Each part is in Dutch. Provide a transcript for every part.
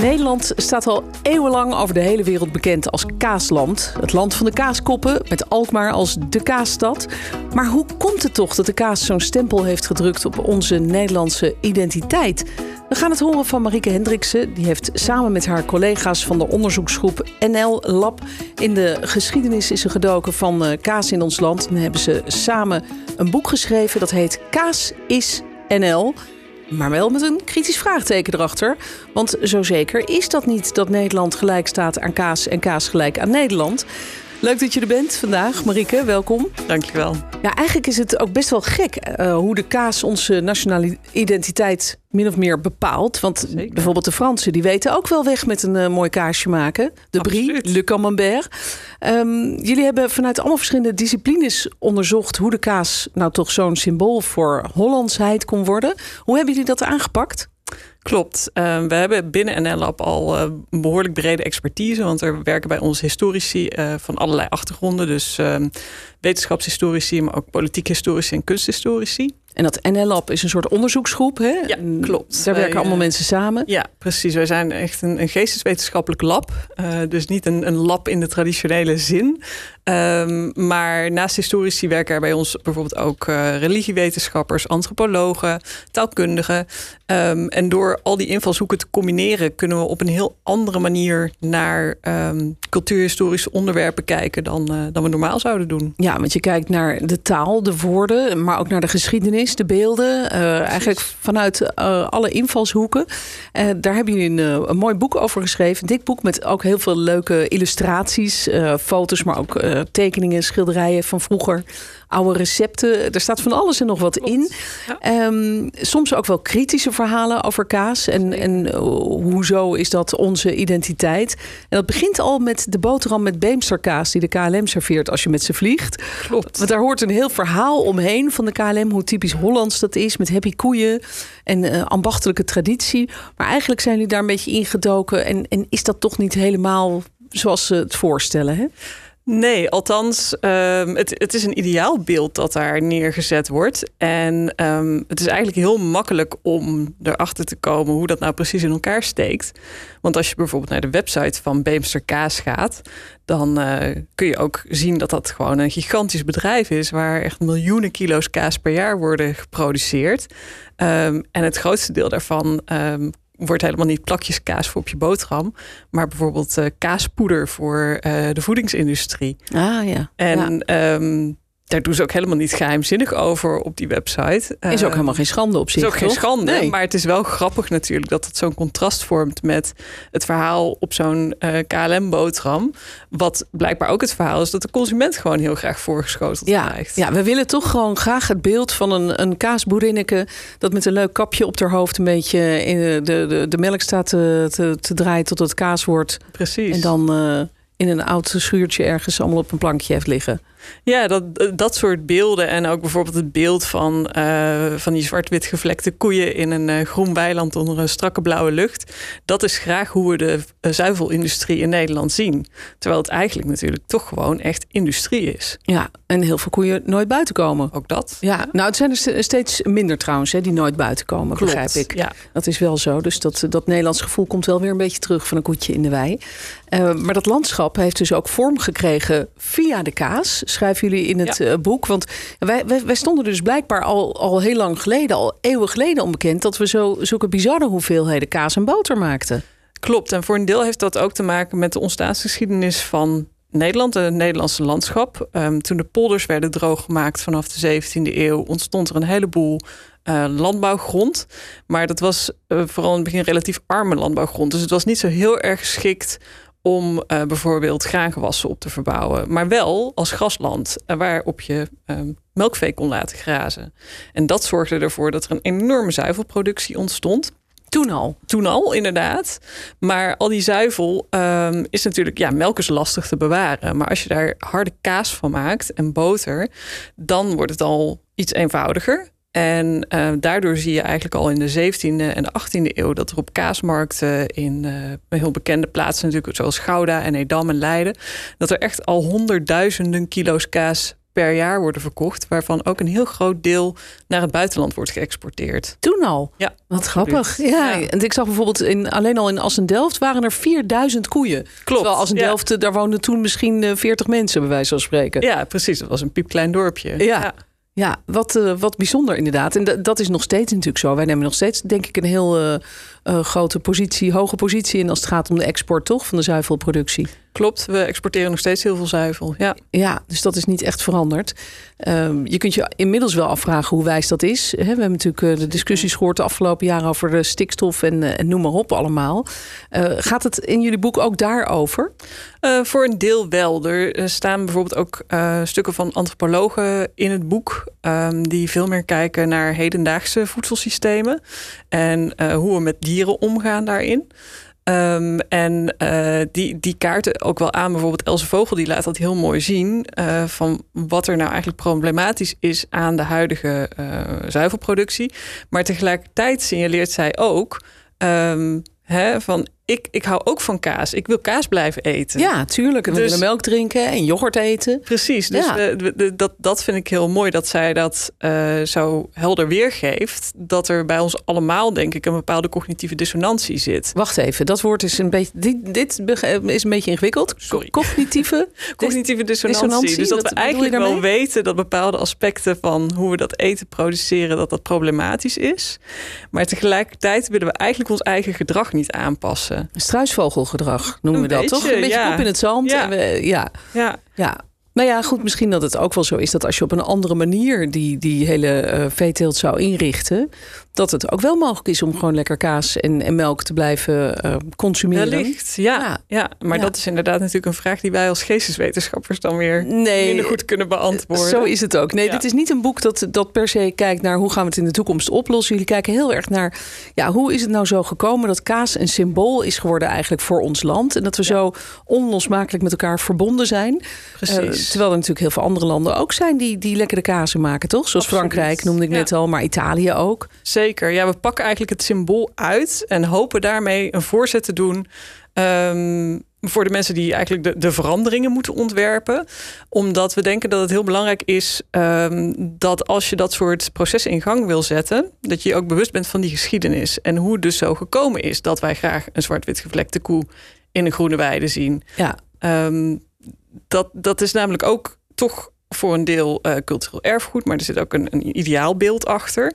Nederland staat al eeuwenlang over de hele wereld bekend als kaasland. Het land van de kaaskoppen, met Alkmaar als de kaasstad. Maar hoe komt het toch dat de kaas zo'n stempel heeft gedrukt op onze Nederlandse identiteit? We gaan het horen van Marieke Hendriksen. Die heeft samen met haar collega's van de onderzoeksgroep NL Lab in de geschiedenis is ze gedoken van eh, kaas in ons land. En hebben ze samen een boek geschreven dat heet Kaas is NL. Maar wel met een kritisch vraagteken erachter. Want zo zeker is dat niet dat Nederland gelijk staat aan kaas en kaas gelijk aan Nederland. Leuk dat je er bent vandaag, Marieke. Welkom. Dankjewel. Ja, eigenlijk is het ook best wel gek uh, hoe de kaas onze nationale identiteit min of meer bepaalt. Want Zeker. bijvoorbeeld de Fransen, die weten ook wel weg met een uh, mooi kaasje maken. De Brie, Absoluut. Le Camembert. Um, jullie hebben vanuit allemaal verschillende disciplines onderzocht... hoe de kaas nou toch zo'n symbool voor Hollandsheid kon worden. Hoe hebben jullie dat aangepakt? Klopt. Uh, we hebben binnen NL-lab al uh, behoorlijk brede expertise. Want er werken bij ons historici uh, van allerlei achtergronden. Dus ehm, wetenschapshistorici, maar ook politiek historici en kunsthistorici. En dat NL-lab is een soort onderzoeksgroep, hè? Ja, klopt. Daar werken allemaal mensen samen. Ja, precies. Wij zijn echt een, een geesteswetenschappelijk lab. Uh, dus niet een, een, lab in de traditionele zin. Um, maar naast historici werken er bij ons bijvoorbeeld ook uh, religiewetenschappers, antropologen, taalkundigen. Um, en door al die invalshoeken te combineren, kunnen we op een heel andere manier naar um, cultuurhistorische onderwerpen kijken dan, uh, dan we normaal zouden doen. Ja, want je kijkt naar de taal, de woorden, maar ook naar de geschiedenis, de beelden. Uh, eigenlijk vanuit uh, alle invalshoeken. Uh, daar hebben jullie een, een, mooi boek over geschreven. Een dik boek met ook heel veel leuke illustraties, foto's, maar ook tekeningen, schilderijen van vroeger. Oude recepten. Er staat van alles en nog wat Klopt. in. Ja. Um, soms ook wel kritische verhalen over kaas. En, en hoezo is dat onze identiteit? En dat begint al met de boterham met Beemsterkaas die de KLM serveert als je met ze vliegt. Klopt. Want daar hoort een heel verhaal omheen van de KLM, hoe typisch Hollands dat is, met happy koeien en uh, ambachtelijke traditie. Maar eigenlijk zijn jullie daar een beetje ingedoken. En, en is dat toch niet helemaal zoals ze het voorstellen? Hè? Nee, althans, um, het, het, is een ideaalbeeld dat daar neergezet wordt. En um, het is eigenlijk heel makkelijk om erachter te komen hoe dat nou precies in elkaar steekt. Want als je bijvoorbeeld naar de website van Beemster Kaas gaat, dan uh, kun je ook zien dat dat gewoon een gigantisch bedrijf is waar echt miljoenen kilo's kaas per jaar worden geproduceerd. Um, en het grootste deel daarvan wordt helemaal niet plakjes kaas voor op je boterham, maar bijvoorbeeld uh, kaaspoeder voor uh, de voedingsindustrie. Ah ja. En ja. Um, daar doen ze ook helemaal niet geheimzinnig over op die website. Is ook helemaal geen schande op zich. Is ook toch? geen schande, nee. maar het is wel grappig natuurlijk dat het zo'n contrast vormt met het verhaal op zo'n uh, KLM-boterham. Wat blijkbaar ook het verhaal is dat de consument gewoon heel graag voorgeschoteld ja, krijgt. Ja, we willen toch gewoon graag het beeld van een, een kaasboerinneke dat met een leuk kapje op haar hoofd een beetje in de, de, de, de melk staat te, te, te draaien tot het kaas wordt. Precies. En dan uh, in een oud schuurtje ergens allemaal op een plankje heeft liggen. Ja, dat, dat soort beelden. En ook bijvoorbeeld het beeld van, uh, van die zwart-wit gevlekte koeien in een uh, groen weiland onder een strakke blauwe lucht. Dat is graag hoe we de uh, zuivelindustrie in Nederland zien. Terwijl het eigenlijk natuurlijk toch gewoon echt industrie is. Ja, en heel veel koeien nooit buiten komen. Ook dat. Ja, nou het zijn er steeds minder trouwens, hè, die nooit buiten komen, Klopt, begrijp ik. Ja. Dat is wel zo. Dus dat, dat Nederlands gevoel komt wel weer een beetje terug van een koetje in de wei. Maar dat landschap heeft dus ook vorm gekregen via de kaas, schrijven jullie in het Ja. uh, boek. Want wij, wij, wij stonden dus blijkbaar al, al heel lang geleden, al eeuwen geleden onbekend, dat we zo, zulke bizarre hoeveelheden kaas en boter maakten. Klopt. En voor een deel heeft dat ook te maken met de ontstaansgeschiedenis van Nederland, het Nederlandse landschap. Um, toen de polders werden drooggemaakt vanaf de 17e eeuw, ontstond er een heleboel uh, landbouwgrond. Maar dat was uh, vooral in het begin relatief arme landbouwgrond. Dus het was niet zo heel erg geschikt om uh, bijvoorbeeld graangewassen op te verbouwen. Maar wel als grasland uh, waarop je um, melkvee kon laten grazen. En dat zorgde ervoor dat er een enorme zuivelproductie ontstond. Toen al? Toen al, inderdaad. Maar al die zuivel um, is natuurlijk... Ja, melk is lastig te bewaren. Maar als je daar harde kaas van maakt en boter... dan wordt het al iets eenvoudiger. En uh, daardoor zie je eigenlijk al in de 17e en de 18e eeuw dat er op kaasmarkten in uh, heel bekende plaatsen, natuurlijk zoals Gouda en Edam en Leiden, dat er echt al honderdduizenden kilo's kaas per jaar worden verkocht, waarvan ook een heel groot deel naar het buitenland wordt geëxporteerd. Toen al? Ja. Wat grappig. Ja. ja. En ik zag bijvoorbeeld in, alleen al in Assen-Delft waren er 4000 koeien. Klopt. Terwijl Assen-Delft, ja. daar woonden toen misschien 40 mensen, bij wijze van spreken. Ja, precies. Dat was een piepklein dorpje. Ja. ja. Ja, wat, uh, wat bijzonder inderdaad. En dat is nog steeds natuurlijk zo. Wij nemen nog steeds, denk ik, een heel uh, uh, grote positie, hoge positie in als het gaat om de export, toch? Van de zuivelproductie. Klopt, we exporteren nog steeds heel veel zuivel. Ja, ja dus dat is niet echt veranderd. Um, je kunt je inmiddels wel afvragen hoe wijs dat is. we hebben natuurlijk de discussies gehoord de afgelopen jaren over de stikstof en, en noem maar op allemaal. gaat het in jullie boek ook daarover? Voor een deel wel. Er staan bijvoorbeeld ook stukken van antropologen in het boek. Um, die veel meer kijken naar hedendaagse voedselsystemen. En hoe we met dieren omgaan daarin. Um, en die, die kaarten ook wel aan. Bijvoorbeeld Else Vogel die laat dat heel mooi zien. van wat er nou eigenlijk problematisch is aan de huidige zuivelproductie. Maar tegelijkertijd signaleert zij ook. Hè, van ik, ik hou ook van kaas. Ik wil kaas blijven eten. Ja, tuurlijk. En we dus, willen melk drinken en yoghurt eten. Precies. Dus Ja. de, de, dat, dat vind ik heel mooi dat zij dat eh, zo helder weergeeft. Dat er bij ons allemaal, denk ik, een bepaalde cognitieve dissonantie zit. Wacht even, dat woord is een beetje. Dit, dit bege- is een beetje ingewikkeld. Sorry. Cognitieve. Cognitieve dissonantie. dissonantie, Dus dat wat we eigenlijk wel weten dat bepaalde aspecten van hoe we dat eten produceren, dat dat problematisch is. Maar tegelijkertijd willen we eigenlijk ons eigen gedrag niet aanpassen. Struisvogelgedrag noemen we dat toch? Een beetje ja. in het zand. Ja. En we- ja. Ja, Ja. Nou ja, goed, misschien dat het ook wel zo is dat als je op een andere manier die, die hele eh veeteelt zou inrichten, dat het ook wel mogelijk is om gewoon lekker kaas en, en melk te blijven eh, consumeren. wellicht. Ja, Ja. ja. maar Ja. dat is inderdaad natuurlijk een vraag die wij als geesteswetenschappers dan weer Nee, minder goed kunnen beantwoorden. Zo is het ook. Nee, Ja. dit is niet een boek dat, dat per se kijkt naar hoe gaan we het in de toekomst oplossen. Jullie kijken heel erg naar, ja, hoe is het nou zo gekomen dat kaas een symbool is geworden eigenlijk voor ons land. En dat we zo onlosmakelijk met elkaar verbonden zijn. Precies. Eh, terwijl er natuurlijk heel veel andere landen ook zijn die, die lekkere kazen maken, toch? Zoals Absoluut. Frankrijk noemde ik net al, maar Italië ook. Zeker. Ja, we pakken eigenlijk het symbool uit en hopen daarmee een voorzet te doen. ehm, voor de mensen die eigenlijk de, de veranderingen moeten ontwerpen. Omdat we denken dat het heel belangrijk is ehm, dat als je dat soort processen in gang wil zetten, dat je je ook bewust bent van die geschiedenis. En hoe het dus zo gekomen is dat wij graag een zwart-wit gevlekte koe in een groene weide zien. Ja, Ehm, dat, dat is namelijk ook toch voor een deel eh, cultureel erfgoed, maar er zit ook een, een ideaalbeeld achter.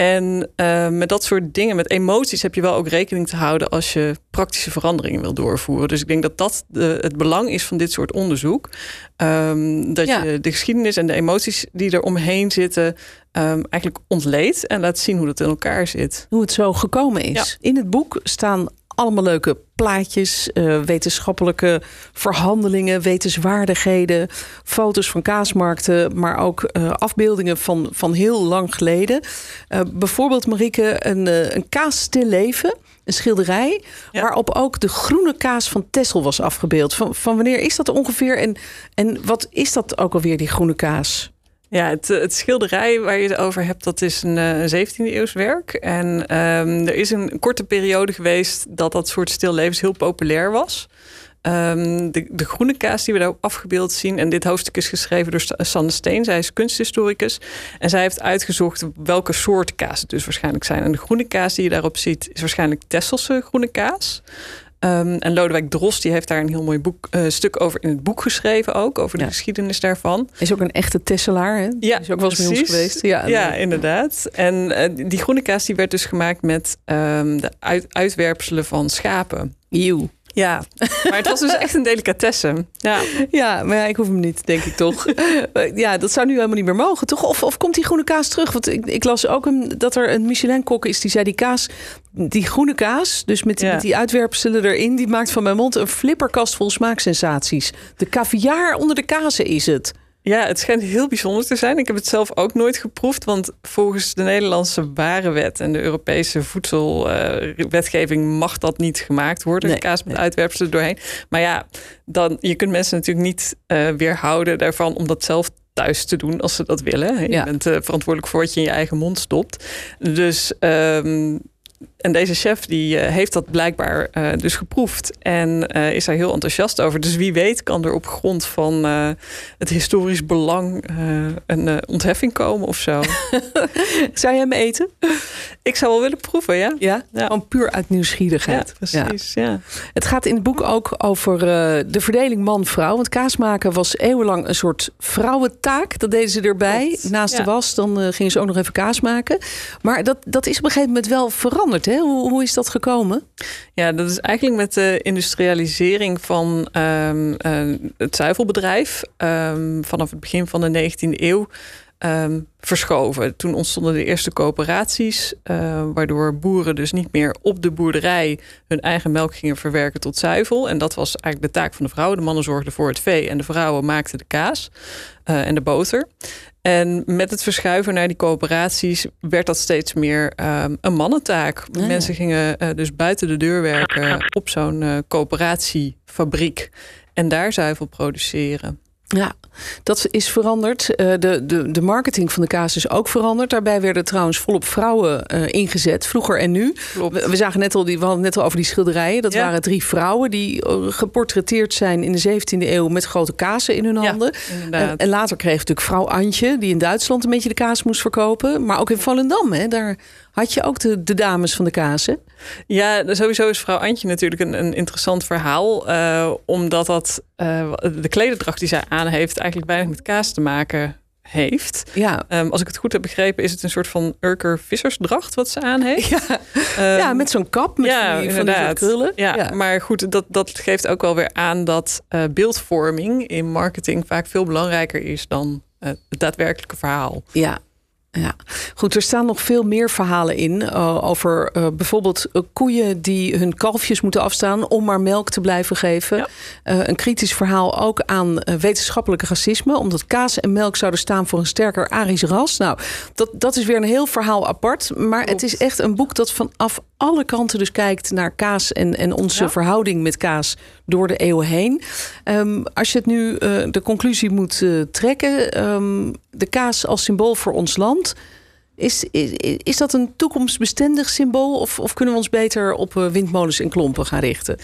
En eh, met dat soort dingen, met emoties, heb je wel ook rekening te houden als je praktische veranderingen wil doorvoeren. Dus ik denk dat dat de, het belang is van dit soort onderzoek. Ehm, dat Ja. je de geschiedenis en de emoties die er omheen zitten, ehm, eigenlijk ontleedt en laat zien hoe dat in elkaar zit. hoe het zo gekomen is. Ja. In het boek staan allemaal leuke plaatjes, eh, wetenschappelijke verhandelingen, wetenswaardigheden, foto's van kaasmarkten, maar ook eh, afbeeldingen van, van heel lang geleden. Eh, bijvoorbeeld, Marieke, een, een kaas stil leven. Een schilderij Ja. waarop ook de groene kaas van Tessel was afgebeeld. Van, van wanneer is dat ongeveer? En, en wat is dat ook alweer, die groene kaas? Ja, het, het schilderij waar je het over hebt, dat is een eh, 17e eeuws werk. En ehm, er is een korte periode geweest dat dat soort stillevens heel populair was. Ehm, de, de groene kaas die we daarop afgebeeld zien. En dit hoofdstuk is geschreven door Sanne Steen. Zij is kunsthistoricus. En zij heeft uitgezocht welke soorten kaas het dus waarschijnlijk zijn. En de groene kaas die je daarop ziet, is waarschijnlijk Tesselse groene kaas. Ehm, en Lodewijk Drost die heeft daar een heel mooi boek, eh, stuk over in het boek geschreven ook. Over de Ja. geschiedenis daarvan. Is ook een echte Tesselaar, hè? Ja, is ook wel eens bij ons geweest. Ja, Ja, inderdaad. En eh, die groene kaas die werd dus gemaakt met ehm, de uit, uitwerpselen van schapen. Eeuw. Ja, maar het was dus echt een delicatesse. Ja, Ja, maar ja, ik hoef hem niet, denk ik toch. ja, dat zou nu helemaal niet meer mogen, toch? Of, of komt die groene kaas terug? Want ik, ik las ook een, dat er een Michelin-kok is die zei... die kaas, die groene kaas, dus met, Ja. met die uitwerpselen erin... die maakt van mijn mond een flipperkast vol smaaksensaties. De caviar onder de kazen is het. Ja, het schijnt heel bijzonder te zijn. Ik heb het zelf ook nooit geproefd. Want volgens de Nederlandse warenwet en de Europese voedselwetgeving mag dat niet gemaakt worden. Nee, kaas met nee. uitwerpselen doorheen. Maar ja, dan, je kunt mensen natuurlijk niet eh, weerhouden daarvan om dat zelf thuis te doen als ze dat willen. Je bent uh, verantwoordelijk voor wat je in je eigen mond stopt. Dus um, en deze chef die uh, heeft dat blijkbaar uh, dus geproefd en uh, is daar heel enthousiast over. Dus wie weet kan er op grond van het historisch belang een ontheffing komen of zo. zou je hem eten? Ik zou wel willen proeven, ja. Ja, ja. puur uit nieuwsgierigheid. Ja, precies, ja. Het gaat in het boek ook over de verdeling man-vrouw. Want kaas maken was eeuwenlang een soort vrouwentaak. Dat deden ze erbij. Naast de was, dan gingen ze ook nog even kaas maken. Maar dat, dat is op een gegeven moment wel veranderd. Hoe, hoe is dat gekomen? Ja, dat is eigenlijk met de industrialisering van um, uh, het zuivelbedrijf um, vanaf het begin van de 19e eeuw. Um, verschoven. Toen ontstonden de eerste coöperaties, uh, waardoor boeren dus niet meer op de boerderij hun eigen melk gingen verwerken tot zuivel. En dat was eigenlijk de taak van de vrouwen. De mannen zorgden voor het vee en de vrouwen maakten de kaas uh, en de boter. En met het verschuiven naar die coöperaties werd dat steeds meer um, een mannentaak. Ah, Mensen gingen uh, dus buiten de deur werken op zo'n coöperatiefabriek en daar zuivel produceren. Ja, dat is veranderd. Uh, de, de, de marketing van de kaas is ook veranderd. Daarbij werden trouwens volop vrouwen uh, ingezet, vroeger en nu. We, we, zagen net al, die, we hadden net al over die schilderijen. Dat ja. waren drie vrouwen die uh, geportretteerd zijn in de 17e eeuw met grote kazen in hun handen. Ja, en, en, later kreeg natuurlijk vrouw Antje, die in Duitsland een beetje de kaas moest verkopen. Maar ook in Volendam, hè, daar had je ook de, de dames van de kazen. Ja, sowieso is vrouw Antje natuurlijk een, een interessant verhaal. Uh, omdat dat uh, de klederdracht die zij aan heeft eigenlijk weinig met kaas te maken heeft. Ja. Um, als ik het goed heb begrepen, is het een soort van Urker vissersdracht wat ze aan heeft. Ja, um, ja met zo'n kap met ja, die, inderdaad. van die. Ja, ja, maar goed, dat, dat geeft ook wel weer aan dat uh, beeldvorming in marketing vaak veel belangrijker is dan uh, het daadwerkelijke verhaal. Ja, ja, goed. Er staan nog veel meer verhalen in uh, over uh, bijvoorbeeld uh, koeien die hun kalfjes moeten afstaan om maar melk te blijven geven. Ja. een kritisch verhaal ook aan wetenschappelijke racisme, omdat kaas en melk zouden staan voor een sterker Arisch ras. Nou, dat, dat is weer een heel verhaal apart. Maar Klopt. het is echt een boek dat vanaf alle kanten dus kijkt naar kaas en, en onze ja. verhouding met kaas door de eeuwen heen. Um, als je het nu de conclusie moet trekken, um, de kaas als symbool voor ons land. Is, is, is dat een toekomstbestendig symbool? Of, of kunnen we ons beter op windmolens en klompen gaan richten?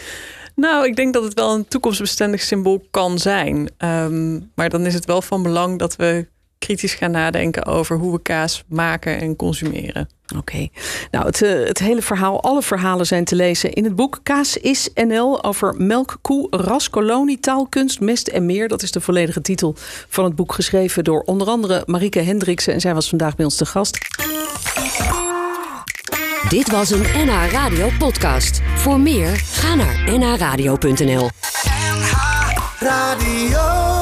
Nou, ik denk dat het wel een toekomstbestendig symbool kan zijn. Um, maar dan is het wel van belang dat we kritisch gaan nadenken over hoe we kaas maken en consumeren. Oké, okay. nou het, het hele verhaal, alle verhalen zijn te lezen in het boek Kaas is NL over melk, koe, ras, kolonie, taalkunst, mest en meer. Dat is de volledige titel van het boek geschreven door onder andere Marike Hendriksen en zij was vandaag bij ons te gast. Dit was een NH Radio podcast. Voor meer ga naar nhradio.nl. NH Radio